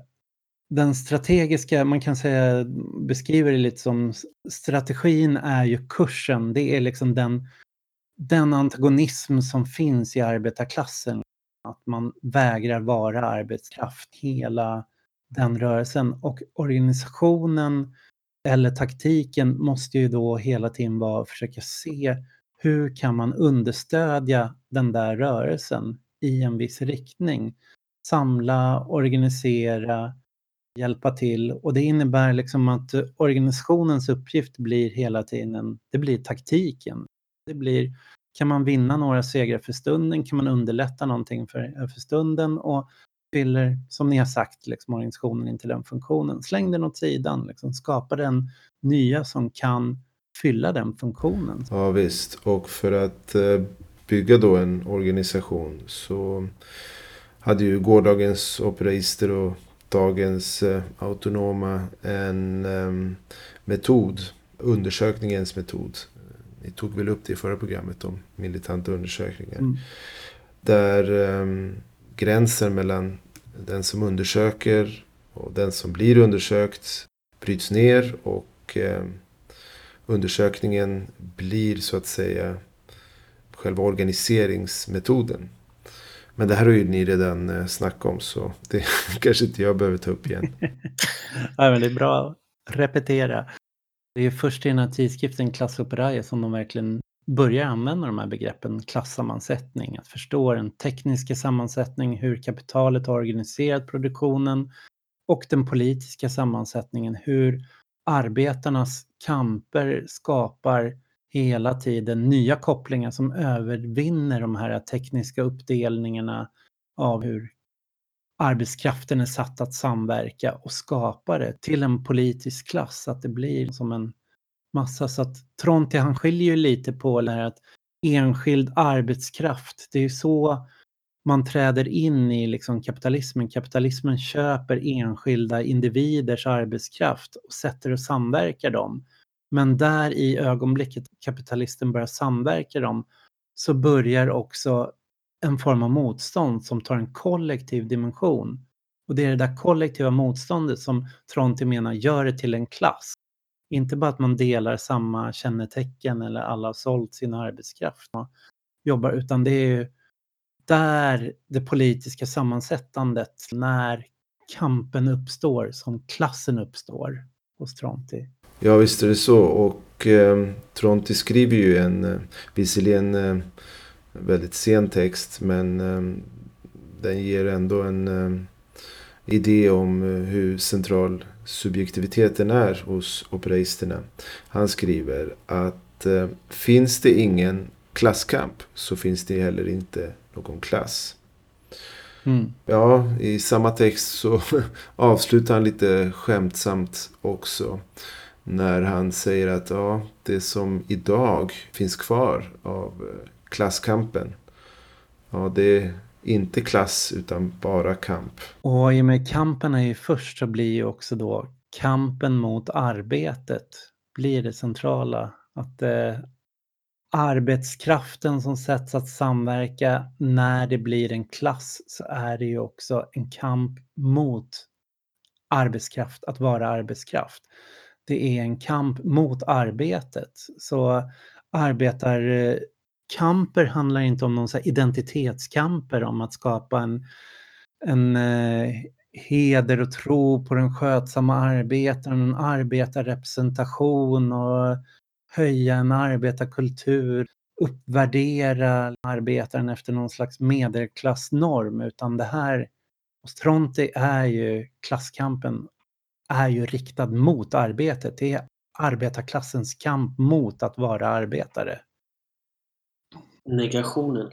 den strategiska, man kan säga, beskriver det lite som strategin är ju kursen. Det är liksom den, den antagonism som finns i arbetarklassen. Att man vägrar vara arbetskraft, hela den rörelsen. Och organisationen eller taktiken måste ju då hela tiden vara att försöka se hur kan man understödja den där rörelsen i en viss riktning. Samla, organisera, hjälpa till och det innebär liksom att organisationens uppgift blir hela tiden, det blir taktiken. Det blir, kan man vinna några segrar för stunden? Kan man underlätta någonting för, eh, för stunden? Och fyller, som ni har sagt, liksom, organisationen inte den funktionen. Släng den åt sidan, liksom, skapa den nya som kan fylla den funktionen. Ja visst, och för att eh, bygga då en organisation så hade ju gårdagens operaister och dagens eh, autonoma en eh, metod, undersökningens metod. Ni tog väl upp det i förra programmet om militanta undersökningar. Mm. Där eh, gränsen mellan den som undersöker och den som blir undersökt bryts ner och eh, undersökningen blir så att säga själva organiseringsmetoden. Men det här har ju ni redan eh, snackat om så det kanske inte jag behöver ta upp igen. Nej, men det är bra att repetera. Det är först i den här tidskriften Klassoperaia som de verkligen börjar använda de här begreppen klassammansättning, att förstå den tekniska sammansättningen, hur kapitalet har organiserat produktionen och den politiska sammansättningen, hur arbetarnas kamper skapar hela tiden nya kopplingar som övervinner de här tekniska uppdelningarna av hur arbetskraften är satt att samverka och skapa det till en politisk klass, att det blir som en massa. Så att Tronti han skiljer ju lite på det här att enskild arbetskraft, det är så man träder in i liksom kapitalismen. Kapitalismen köper enskilda individers arbetskraft och sätter och samverkar dem. Men där i ögonblicket kapitalisten börjar samverka dem så börjar också en form av motstånd som tar en kollektiv dimension. Och det är det där kollektiva motståndet som Tronti menar gör det till en klass. Inte bara att man delar samma kännetecken eller alla har sålt sin arbetskraft och jobbar, utan det är ju där det politiska sammansättandet, när kampen uppstår, som klassen uppstår hos Tronti. Ja, visst är det så. Och eh, Tronti skriver ju en, eh, visserligen eh, väldigt sen text, men eh, den ger ändå en eh, idé om eh, hur central subjektiviteten är hos operaisterna. Han skriver att eh, finns det ingen klasskamp så finns det heller inte någon klass. Mm. Ja, i samma text så avslutar han lite skämtsamt också. När han säger att ja, det som idag finns kvar av eh, klasskampen. Ja, det är inte klass utan bara kamp. Och i och med kampen är ju först så blir ju också då kampen mot arbetet blir det centrala. Att eh, arbetskraften som sätts att samverka när det blir en klass så är det ju också en kamp mot arbetskraft, att vara arbetskraft. Det är en kamp mot arbetet. Så arbetarkamper eh, handlar inte om någon så identitetskamper om att skapa en, en eh, heder och tro på den skötsamma arbetaren, en arbetarrepresentation och höja en arbetarkultur, uppvärdera arbetaren efter någon slags medelklassnorm, utan det här hos Tronti är ju klasskampen är ju riktad mot arbetet. Det är arbetarklassens kamp mot att vara arbetare. Negationen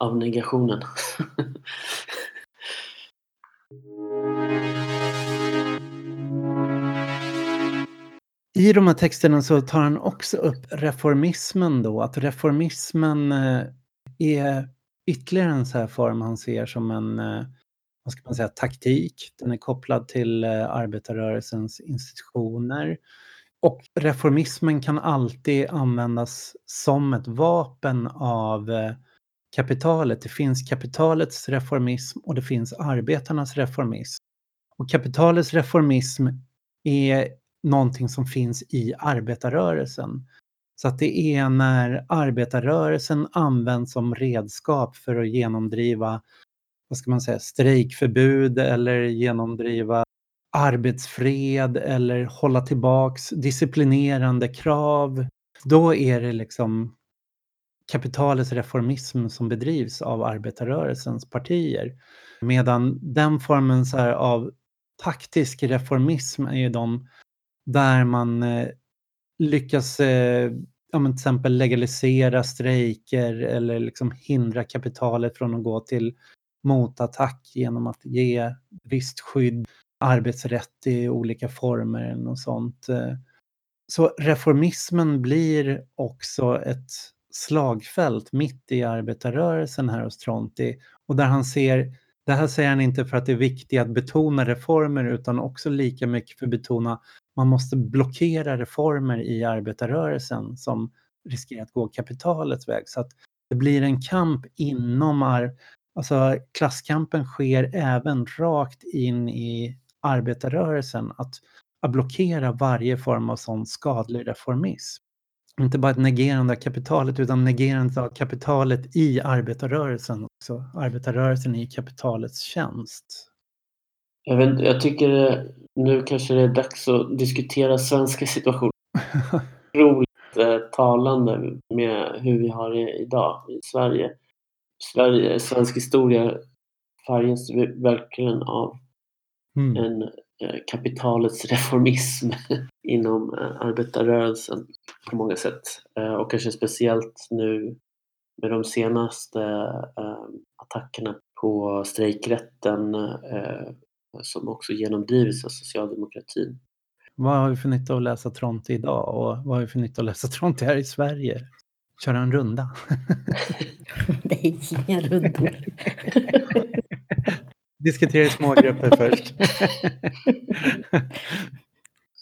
av negationen. I de här texterna så tar han också upp reformismen då, att reformismen eh, är ytterligare en så här form han ser som en, eh, vad ska man säga, taktik. Den är kopplad till eh, arbetarrörelsens institutioner. Och reformismen kan alltid användas som ett vapen av eh, kapitalet. Det finns kapitalets reformism och det finns arbetarnas reformism. Och kapitalets reformism är någonting som finns i arbetarrörelsen. Så att det är när arbetarrörelsen används som redskap för att genomdriva vad ska man säga, strejkförbud eller genomdriva arbetsfred eller hålla tillbaks disciplinerande krav. Då är det liksom kapitalets reformism som bedrivs av arbetarrörelsens partier. Medan den formen så av taktisk reformism är ju de där man eh, lyckas eh, ja, men till exempel legalisera strejker eller liksom hindra kapitalet från att gå till motattack genom att ge visst skydd, arbetsrätt i olika former och sånt. Eh, så reformismen blir också ett slagfält mitt i arbetarrörelsen här hos Tronti och där han ser det här säger han inte för att det är viktigt att betona reformer utan också lika mycket för att betona man måste blockera reformer i arbetarrörelsen som riskerar att gå kapitalets väg. Så att det blir en kamp inom, alltså klasskampen sker även rakt in i arbetarrörelsen. Att, att blockera varje form av sån skadlig reformism. Inte bara ett negerande av kapitalet utan negerandet av kapitalet i arbetarrörelsen också. Arbetarrörelsen i kapitalets tjänst. Jag, vet, jag tycker nu kanske det är dags att diskutera svenska situationen. Otroligt eh, talande med hur vi har det idag i Sverige. Sverige svensk historia färgas verkligen av mm. en eh, kapitalets reformism inom eh, arbetarrörelsen på många sätt. Eh, och kanske speciellt nu med de senaste attackerna på strejkrätten som också genomdrivits av socialdemokratin. Vad har vi för nytta av att läsa Tronte idag och vad har vi för nytta av att läsa Tronte här i Sverige? Köra en runda? det är inga rundor. Diskutera i smågrupper först.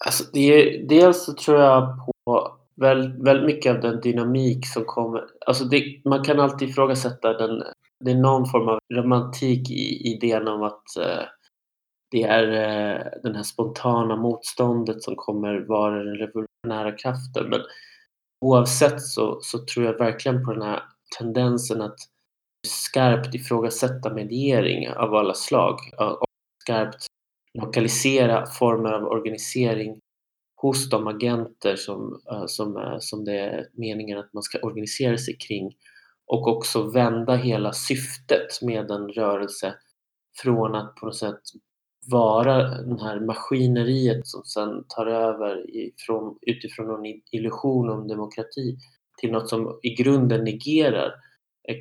alltså det är, dels så tror jag på väldigt, väldigt mycket av den dynamik som kommer. Alltså det, man kan alltid ifrågasätta den. Det är någon form av romantik i idén om att eh, det är eh, den här spontana motståndet som kommer vara den revolutionära kraften. Men oavsett så, så tror jag verkligen på den här tendensen att skarpt ifrågasätta mediering av alla slag och skarpt lokalisera former av organisering hos de agenter som, som, som det är meningen att man ska organisera sig kring och också vända hela syftet med en rörelse från att på något sätt vara det här maskineriet som sen tar över ifrån, utifrån någon illusion om demokrati till något som i grunden negerar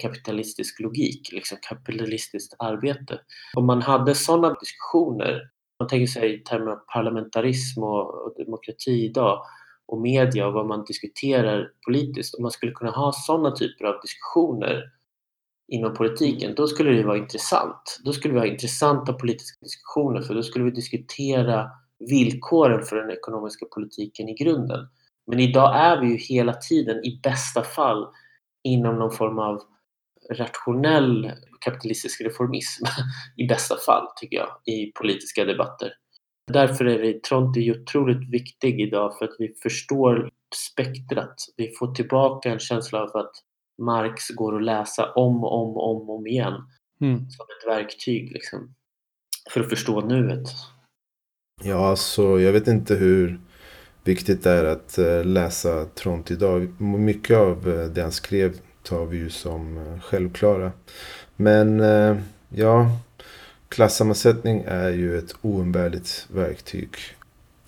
kapitalistisk logik, liksom kapitalistiskt arbete. Om man hade sådana diskussioner, man tänker sig i termer av parlamentarism och, och demokrati idag och media och vad man diskuterar politiskt, om man skulle kunna ha sådana typer av diskussioner inom politiken, då skulle det vara intressant. Då skulle vi ha intressanta politiska diskussioner för då skulle vi diskutera villkoren för den ekonomiska politiken i grunden. Men idag är vi ju hela tiden i bästa fall inom någon form av rationell kapitalistisk reformism i bästa fall, tycker jag, i politiska debatter. Därför är det, Tronti otroligt viktig idag för att vi förstår spektrat. Vi får tillbaka en känsla av att Marx går att läsa om och om och om, om igen. Mm. Som ett verktyg liksom. För att förstå nuet. Ja, alltså jag vet inte hur viktigt det är att eh, läsa Tront idag. Mycket av eh, det han skrev tar vi ju som eh, självklara. Men ja, klassammansättning är ju ett oumbärligt verktyg.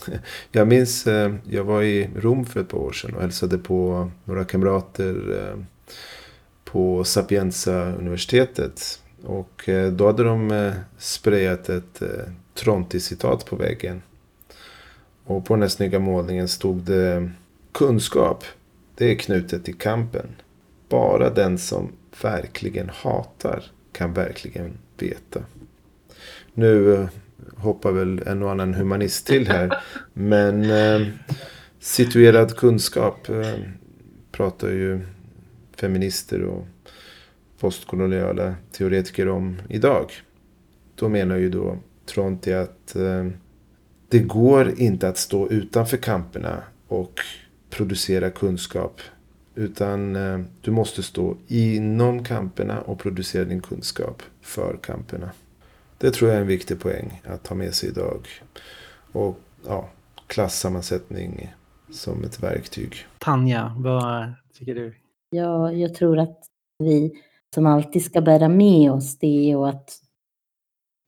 Jag minns, jag var i Rom för ett par år sedan och hälsade på några kamrater på Sapienza-universitetet. Och eh, då hade de eh, sprayat ett eh, Tronti-citat på väggen. Och på den här snygga målningen stod det kunskap. Det är knutet till kampen. Bara den som verkligen hatar kan verkligen veta. Nu hoppar väl en och annan humanist till här. Men eh, situerad kunskap eh, pratar ju feminister och postkoloniala teoretiker om idag. Då menar ju då Tronti att eh, det går inte att stå utanför kamperna och producera kunskap. Utan eh, du måste stå inom kamperna och producera din kunskap för kamperna. Det tror jag är en viktig poäng att ta med sig idag. Och ja, klassammansättning som ett verktyg. Tanja, vad tycker du? Ja, jag tror att vi som alltid ska bära med oss det och att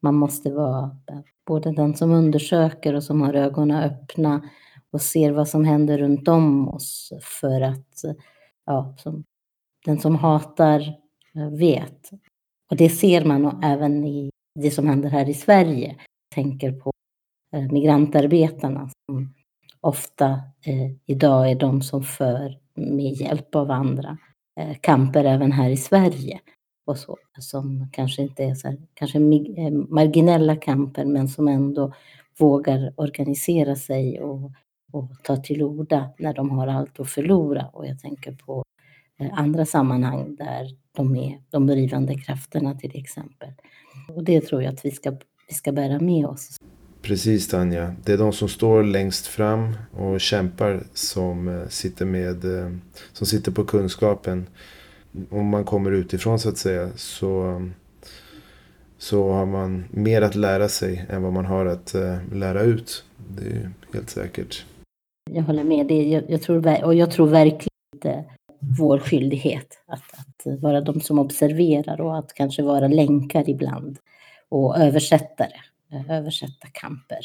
man måste vara både den som undersöker och som har ögonen öppna och ser vad som händer runt om oss för att ja, som, den som hatar eh, vet. Och det ser man även i det som händer här i Sverige. Jag tänker på eh, migrantarbetarna som ofta eh, idag är de som för med hjälp av andra eh, kamper även här i Sverige. Och så, som kanske inte är så här, kanske eh, marginella kamper men som ändå vågar organisera sig och, och ta till orda när de har allt att förlora. Och jag tänker på eh, andra sammanhang där de är de drivande krafterna till exempel. Och det tror jag att vi ska, vi ska bära med oss. Precis Tanja. Det är de som står längst fram och kämpar som eh, sitter, med, eh, som sitter på kunskapen. Om man kommer utifrån så att säga så, så har man mer att lära sig än vad man har att eh, lära ut. Det är helt säkert. Jag håller med. Det, jag, jag tror, och jag tror verkligen inte vår skyldighet att, att vara de som observerar och att kanske vara länkar ibland och översättare översätta kamper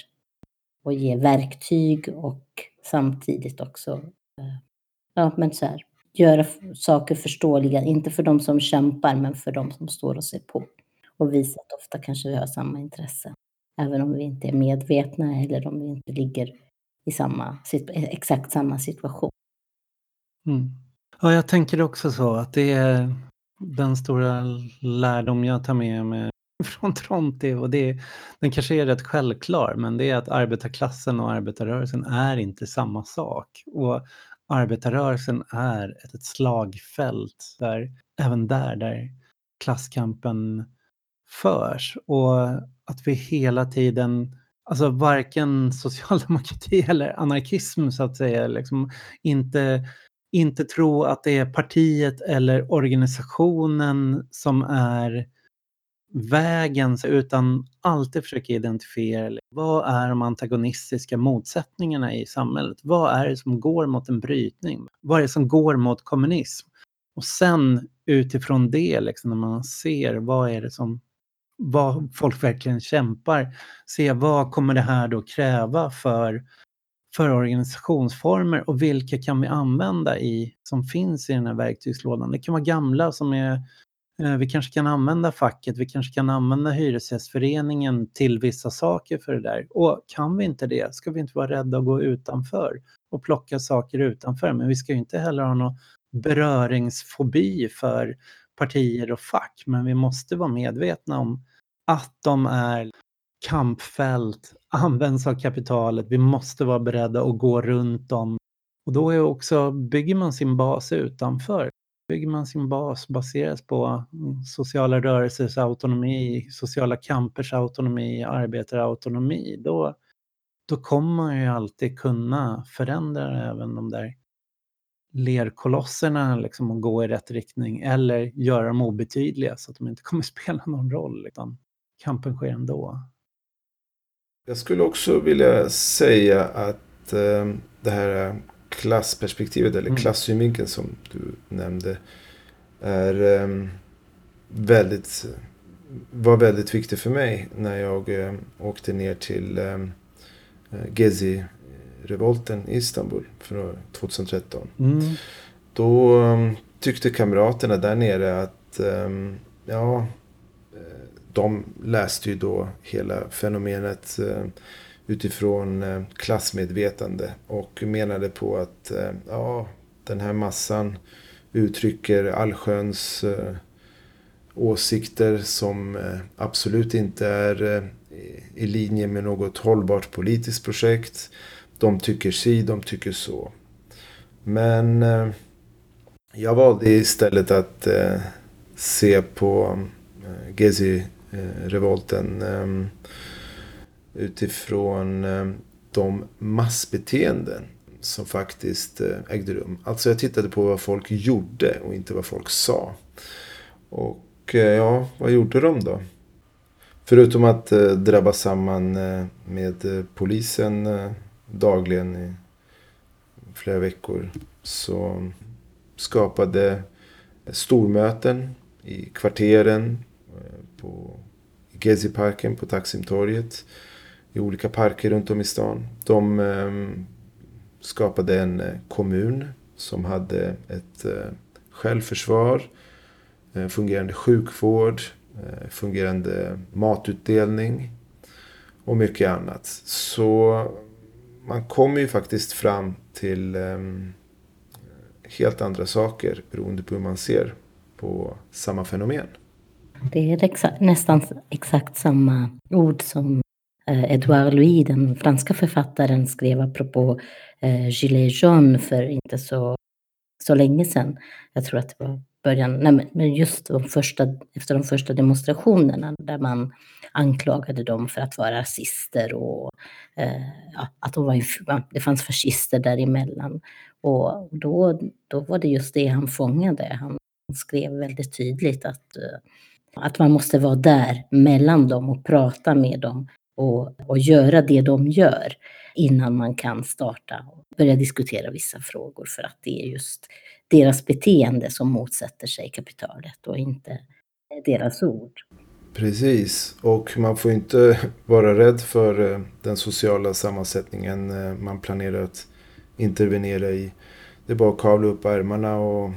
och ge verktyg och samtidigt också eh, ja, men så här, göra saker förståeliga, inte för de som kämpar men för de som står och ser på. och visa att ofta kanske vi har samma intresse. Även om vi inte är medvetna eller om vi inte ligger i samma, exakt samma situation. Mm. Ja, jag tänker också så att det är den stora lärdom jag tar med mig från Tronti och det, den kanske är rätt självklar, men det är att arbetarklassen och arbetarrörelsen är inte samma sak. Och arbetarrörelsen är ett, ett slagfält där, även där, där klasskampen förs. Och att vi hela tiden, alltså varken socialdemokrati eller anarkism så att säga, liksom inte, inte tro att det är partiet eller organisationen som är vägen utan alltid försöka identifiera vad är de antagonistiska motsättningarna i samhället? Vad är det som går mot en brytning? Vad är det som går mot kommunism? Och sen utifrån det, liksom, när man ser vad är det som vad folk verkligen kämpar, se vad kommer det här då kräva för, för organisationsformer och vilka kan vi använda i som finns i den här verktygslådan. Det kan vara gamla som är Eh, vi kanske kan använda facket, vi kanske kan använda Hyresgästföreningen till vissa saker för det där. Och kan vi inte det ska vi inte vara rädda att gå utanför och plocka saker utanför. Men vi ska ju inte heller ha någon beröringsfobi för partier och fack. Men vi måste vara medvetna om att de är kampfält, används av kapitalet. Vi måste vara beredda att gå runt dem. Och då är också, bygger man sin bas utanför bygger man sin bas baseras på mm, sociala rörelsers autonomi, sociala kampers autonomi, arbetarautonomi, då, då kommer man ju alltid kunna förändra även de där lerkolosserna liksom och gå i rätt riktning eller göra dem obetydliga så att de inte kommer spela någon roll. Utan kampen sker ändå. Jag skulle också vilja säga att eh, det här eh, klassperspektivet eller mm. klassynvinkeln som du nämnde är um, väldigt, var väldigt viktig för mig när jag um, åkte ner till um, Gezi-revolten i Istanbul för 2013. Mm. Då um, tyckte kamraterna där nere att ja, de läste ju då hela fenomenet utifrån eh, klassmedvetande och menade på att eh, ja, den här massan uttrycker allsköns eh, åsikter som absolut inte är i linje med något hållbart politiskt projekt. De tycker si, de tycker så. Men jag valde istället att se på Gezi-revolten ehm, utifrån eh, de massbeteenden som faktiskt eh, ägde rum. Alltså jag tittade på vad folk gjorde och inte vad folk sa. Och eh, ja, vad gjorde de då? Förutom att drabba samman med polisen dagligen i flera veckor så skapade stormöten i kvarteren, på Geziparken, på Taksimtorget i olika parker runt om i stan. De eh, skapade en eh, kommun som hade ett eh, självförsvar, eh, fungerande sjukvård, eh, fungerande matutdelning och mycket annat. Så man kommer ju faktiskt fram till ehm, helt andra saker beroende på hur man ser på samma fenomen. Det är nästan exakt samma ord som Eh, Edouard Louis, den franska författaren, skrev apropå eh, Gilets jaune för inte så, så länge sedan. Jag tror att det var början, nej, men just de första, efter de första demonstrationerna där man anklagade dem för att vara rasister och eh, ja, att de var, det fanns fascister däremellan. Och då, då var det just det han fångade. Han skrev väldigt tydligt att, eh, att man måste vara där mellan dem och prata med dem och, och göra det de gör innan man kan starta och börja diskutera vissa frågor för att det är just deras beteende som motsätter sig kapitalet och inte deras ord. Precis, och man får inte vara rädd för eh, den sociala sammansättningen eh, man planerar att intervenera i. Det är bara att kavla upp ärmarna och,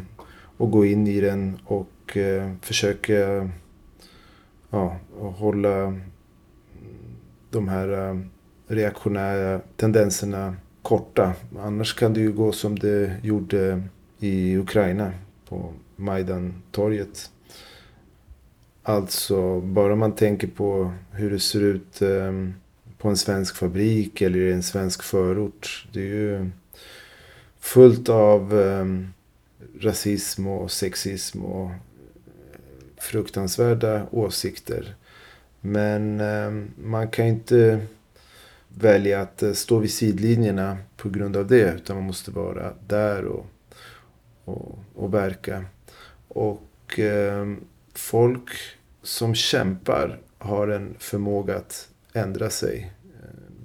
och gå in i den och eh, försöka ja, hålla de här eh, reaktionära tendenserna korta. Annars kan det ju gå som det gjorde i Ukraina på Majdan-torget. Alltså, bara man tänker på hur det ser ut eh, på en svensk fabrik eller i en svensk förort. Det är ju fullt av eh, rasism och sexism och fruktansvärda åsikter. Men ehm, man kan inte välja att eh, stå vid sidlinjerna på grund av det. Utan man måste vara där och, och, och verka. Och eh, folk som kämpar har en förmåga att ändra sig.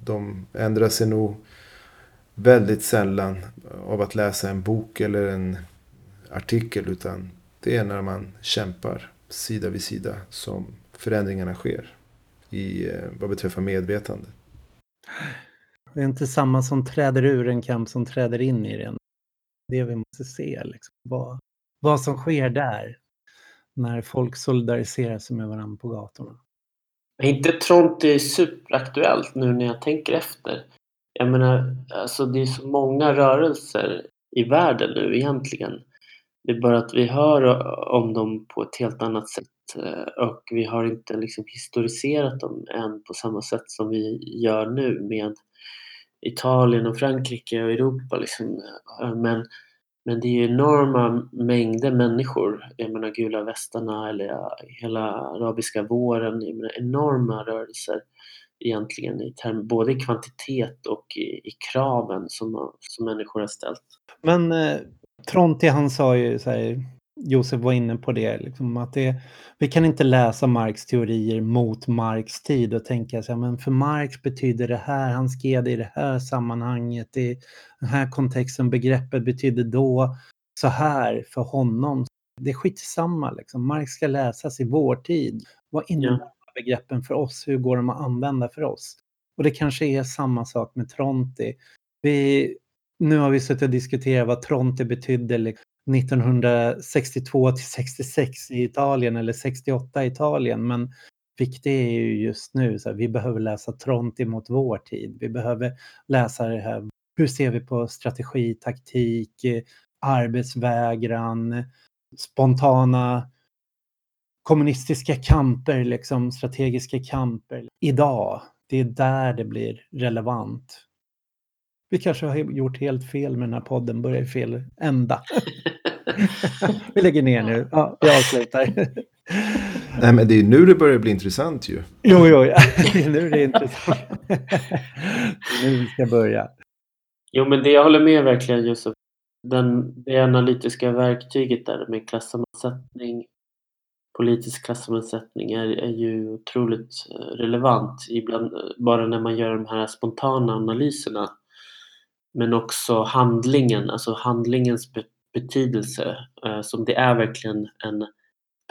De ändrar sig nog väldigt sällan av att läsa en bok eller en artikel. Utan det är när man kämpar sida vid sida som förändringarna sker. I eh, vad beträffar medvetande. Det är inte samma som träder ur en kamp som träder in i den. Det vi måste se, liksom. vad, vad som sker där när folk solidariserar sig med varandra på gatorna. Är inte Tronti superaktuellt nu när jag tänker efter? Jag menar, alltså det är så många rörelser i världen nu egentligen. Det är bara att vi hör om dem på ett helt annat sätt Eh, och vi har inte liksom historiserat dem än på samma sätt som vi gör nu med Italien och Frankrike och Europa. Liksom. Eh, men, men det är enorma mängder människor. Jag menar gula västarna eller hela arabiska våren. Jag menar, enorma rörelser egentligen i term, både i kvantitet och i, i kraven som, som människor har ställt. Men eh, Tronti han sa ju så här, Josef var inne på det, liksom, att det, vi kan inte läsa Marx teorier mot Marx tid och tänka så här, men för Marx betyder det här, han skrev det i det här sammanhanget, i den här kontexten, begreppet betyder då så här för honom. Det är skitsamma, liksom. Marx ska läsas i vår tid. Vad innebär ja. begreppen för oss? Hur går de att använda för oss? Och det kanske är samma sak med Tronti. Vi, nu har vi suttit och diskuterat vad Tronte betydde 1962 till 66 i Italien eller 68 i Italien. Men viktig är ju just nu, så här, vi behöver läsa Tronti mot vår tid. Vi behöver läsa det här, hur ser vi på strategi, taktik, arbetsvägran, spontana kommunistiska kamper, liksom strategiska kamper idag. Det är där det blir relevant. Vi kanske har gjort helt fel med den här podden, börjar i fel ända. vi lägger ner nu. Ja, vi avslutar. Nej, men det är nu det börjar bli intressant ju. Jo, jo, ja. det är nu det är intressant. det är nu vi ska börja. Jo, men det jag håller med verkligen Josef. Den, det analytiska verktyget där med klassammansättning, politisk klassammansättning är, är ju otroligt eh, relevant. Ibland, bara när man gör de här spontana analyserna men också handlingen, alltså handlingens betydelse eh, som det är verkligen en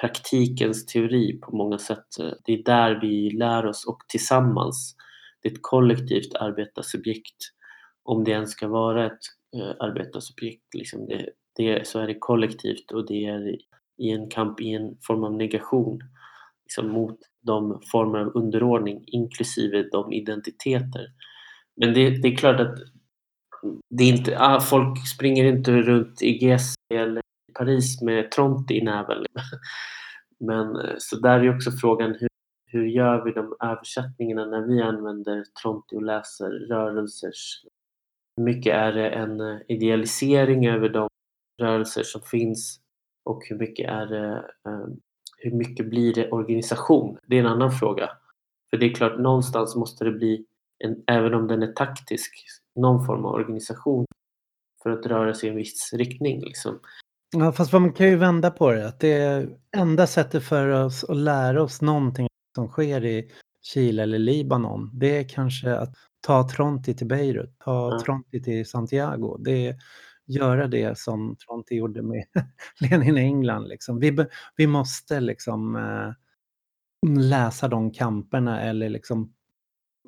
praktikens teori på många sätt. Det är där vi lär oss och tillsammans. Det är ett kollektivt arbetarsubjekt. Om det ens ska vara ett eh, arbetarsubjekt, liksom det, det, så är det kollektivt och det är i en kamp, i en form av negation liksom mot de former av underordning inklusive de identiteter. Men det, det är klart att det är inte, ah, folk springer inte runt i GC eller i Paris med Tronti i näven. Men eh, så där är också frågan hur, hur gör vi de översättningarna när vi använder Tronti och läser rörelsers? Hur mycket är det en eh, idealisering över de rörelser som finns och hur mycket är det, ehm, hur mycket blir det organisation? Det är en annan fråga. För det är klart, någonstans måste det bli, en, även om den är taktisk, någon form av organisation för att röra sig i en viss riktning. Liksom. Ja, fast man kan ju vända på det. Att det enda sättet för oss att lära oss någonting som sker i Chile eller Libanon, det är kanske att ta Tronti till Beirut, ta ja. Tronti till Santiago. Det är göra det som Tronti gjorde med Lenin i England. Liksom. Vi, vi måste liksom äh, läsa de kamperna eller liksom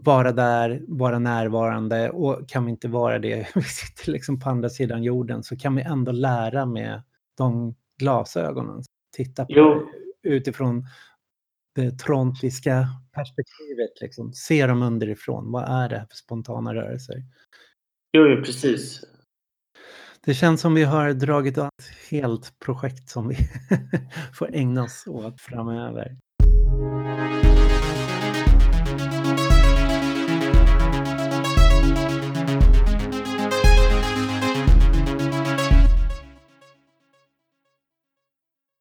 vara där, vara närvarande och kan vi inte vara det, vi sitter liksom på andra sidan jorden, så kan vi ändå lära med de glasögonen. Titta på jo. utifrån det trontiska perspektivet. Liksom. Se dem underifrån. Vad är det här för spontana rörelser? Jo, jo, precis. Det känns som vi har dragit ett helt projekt som vi får ägna oss åt framöver.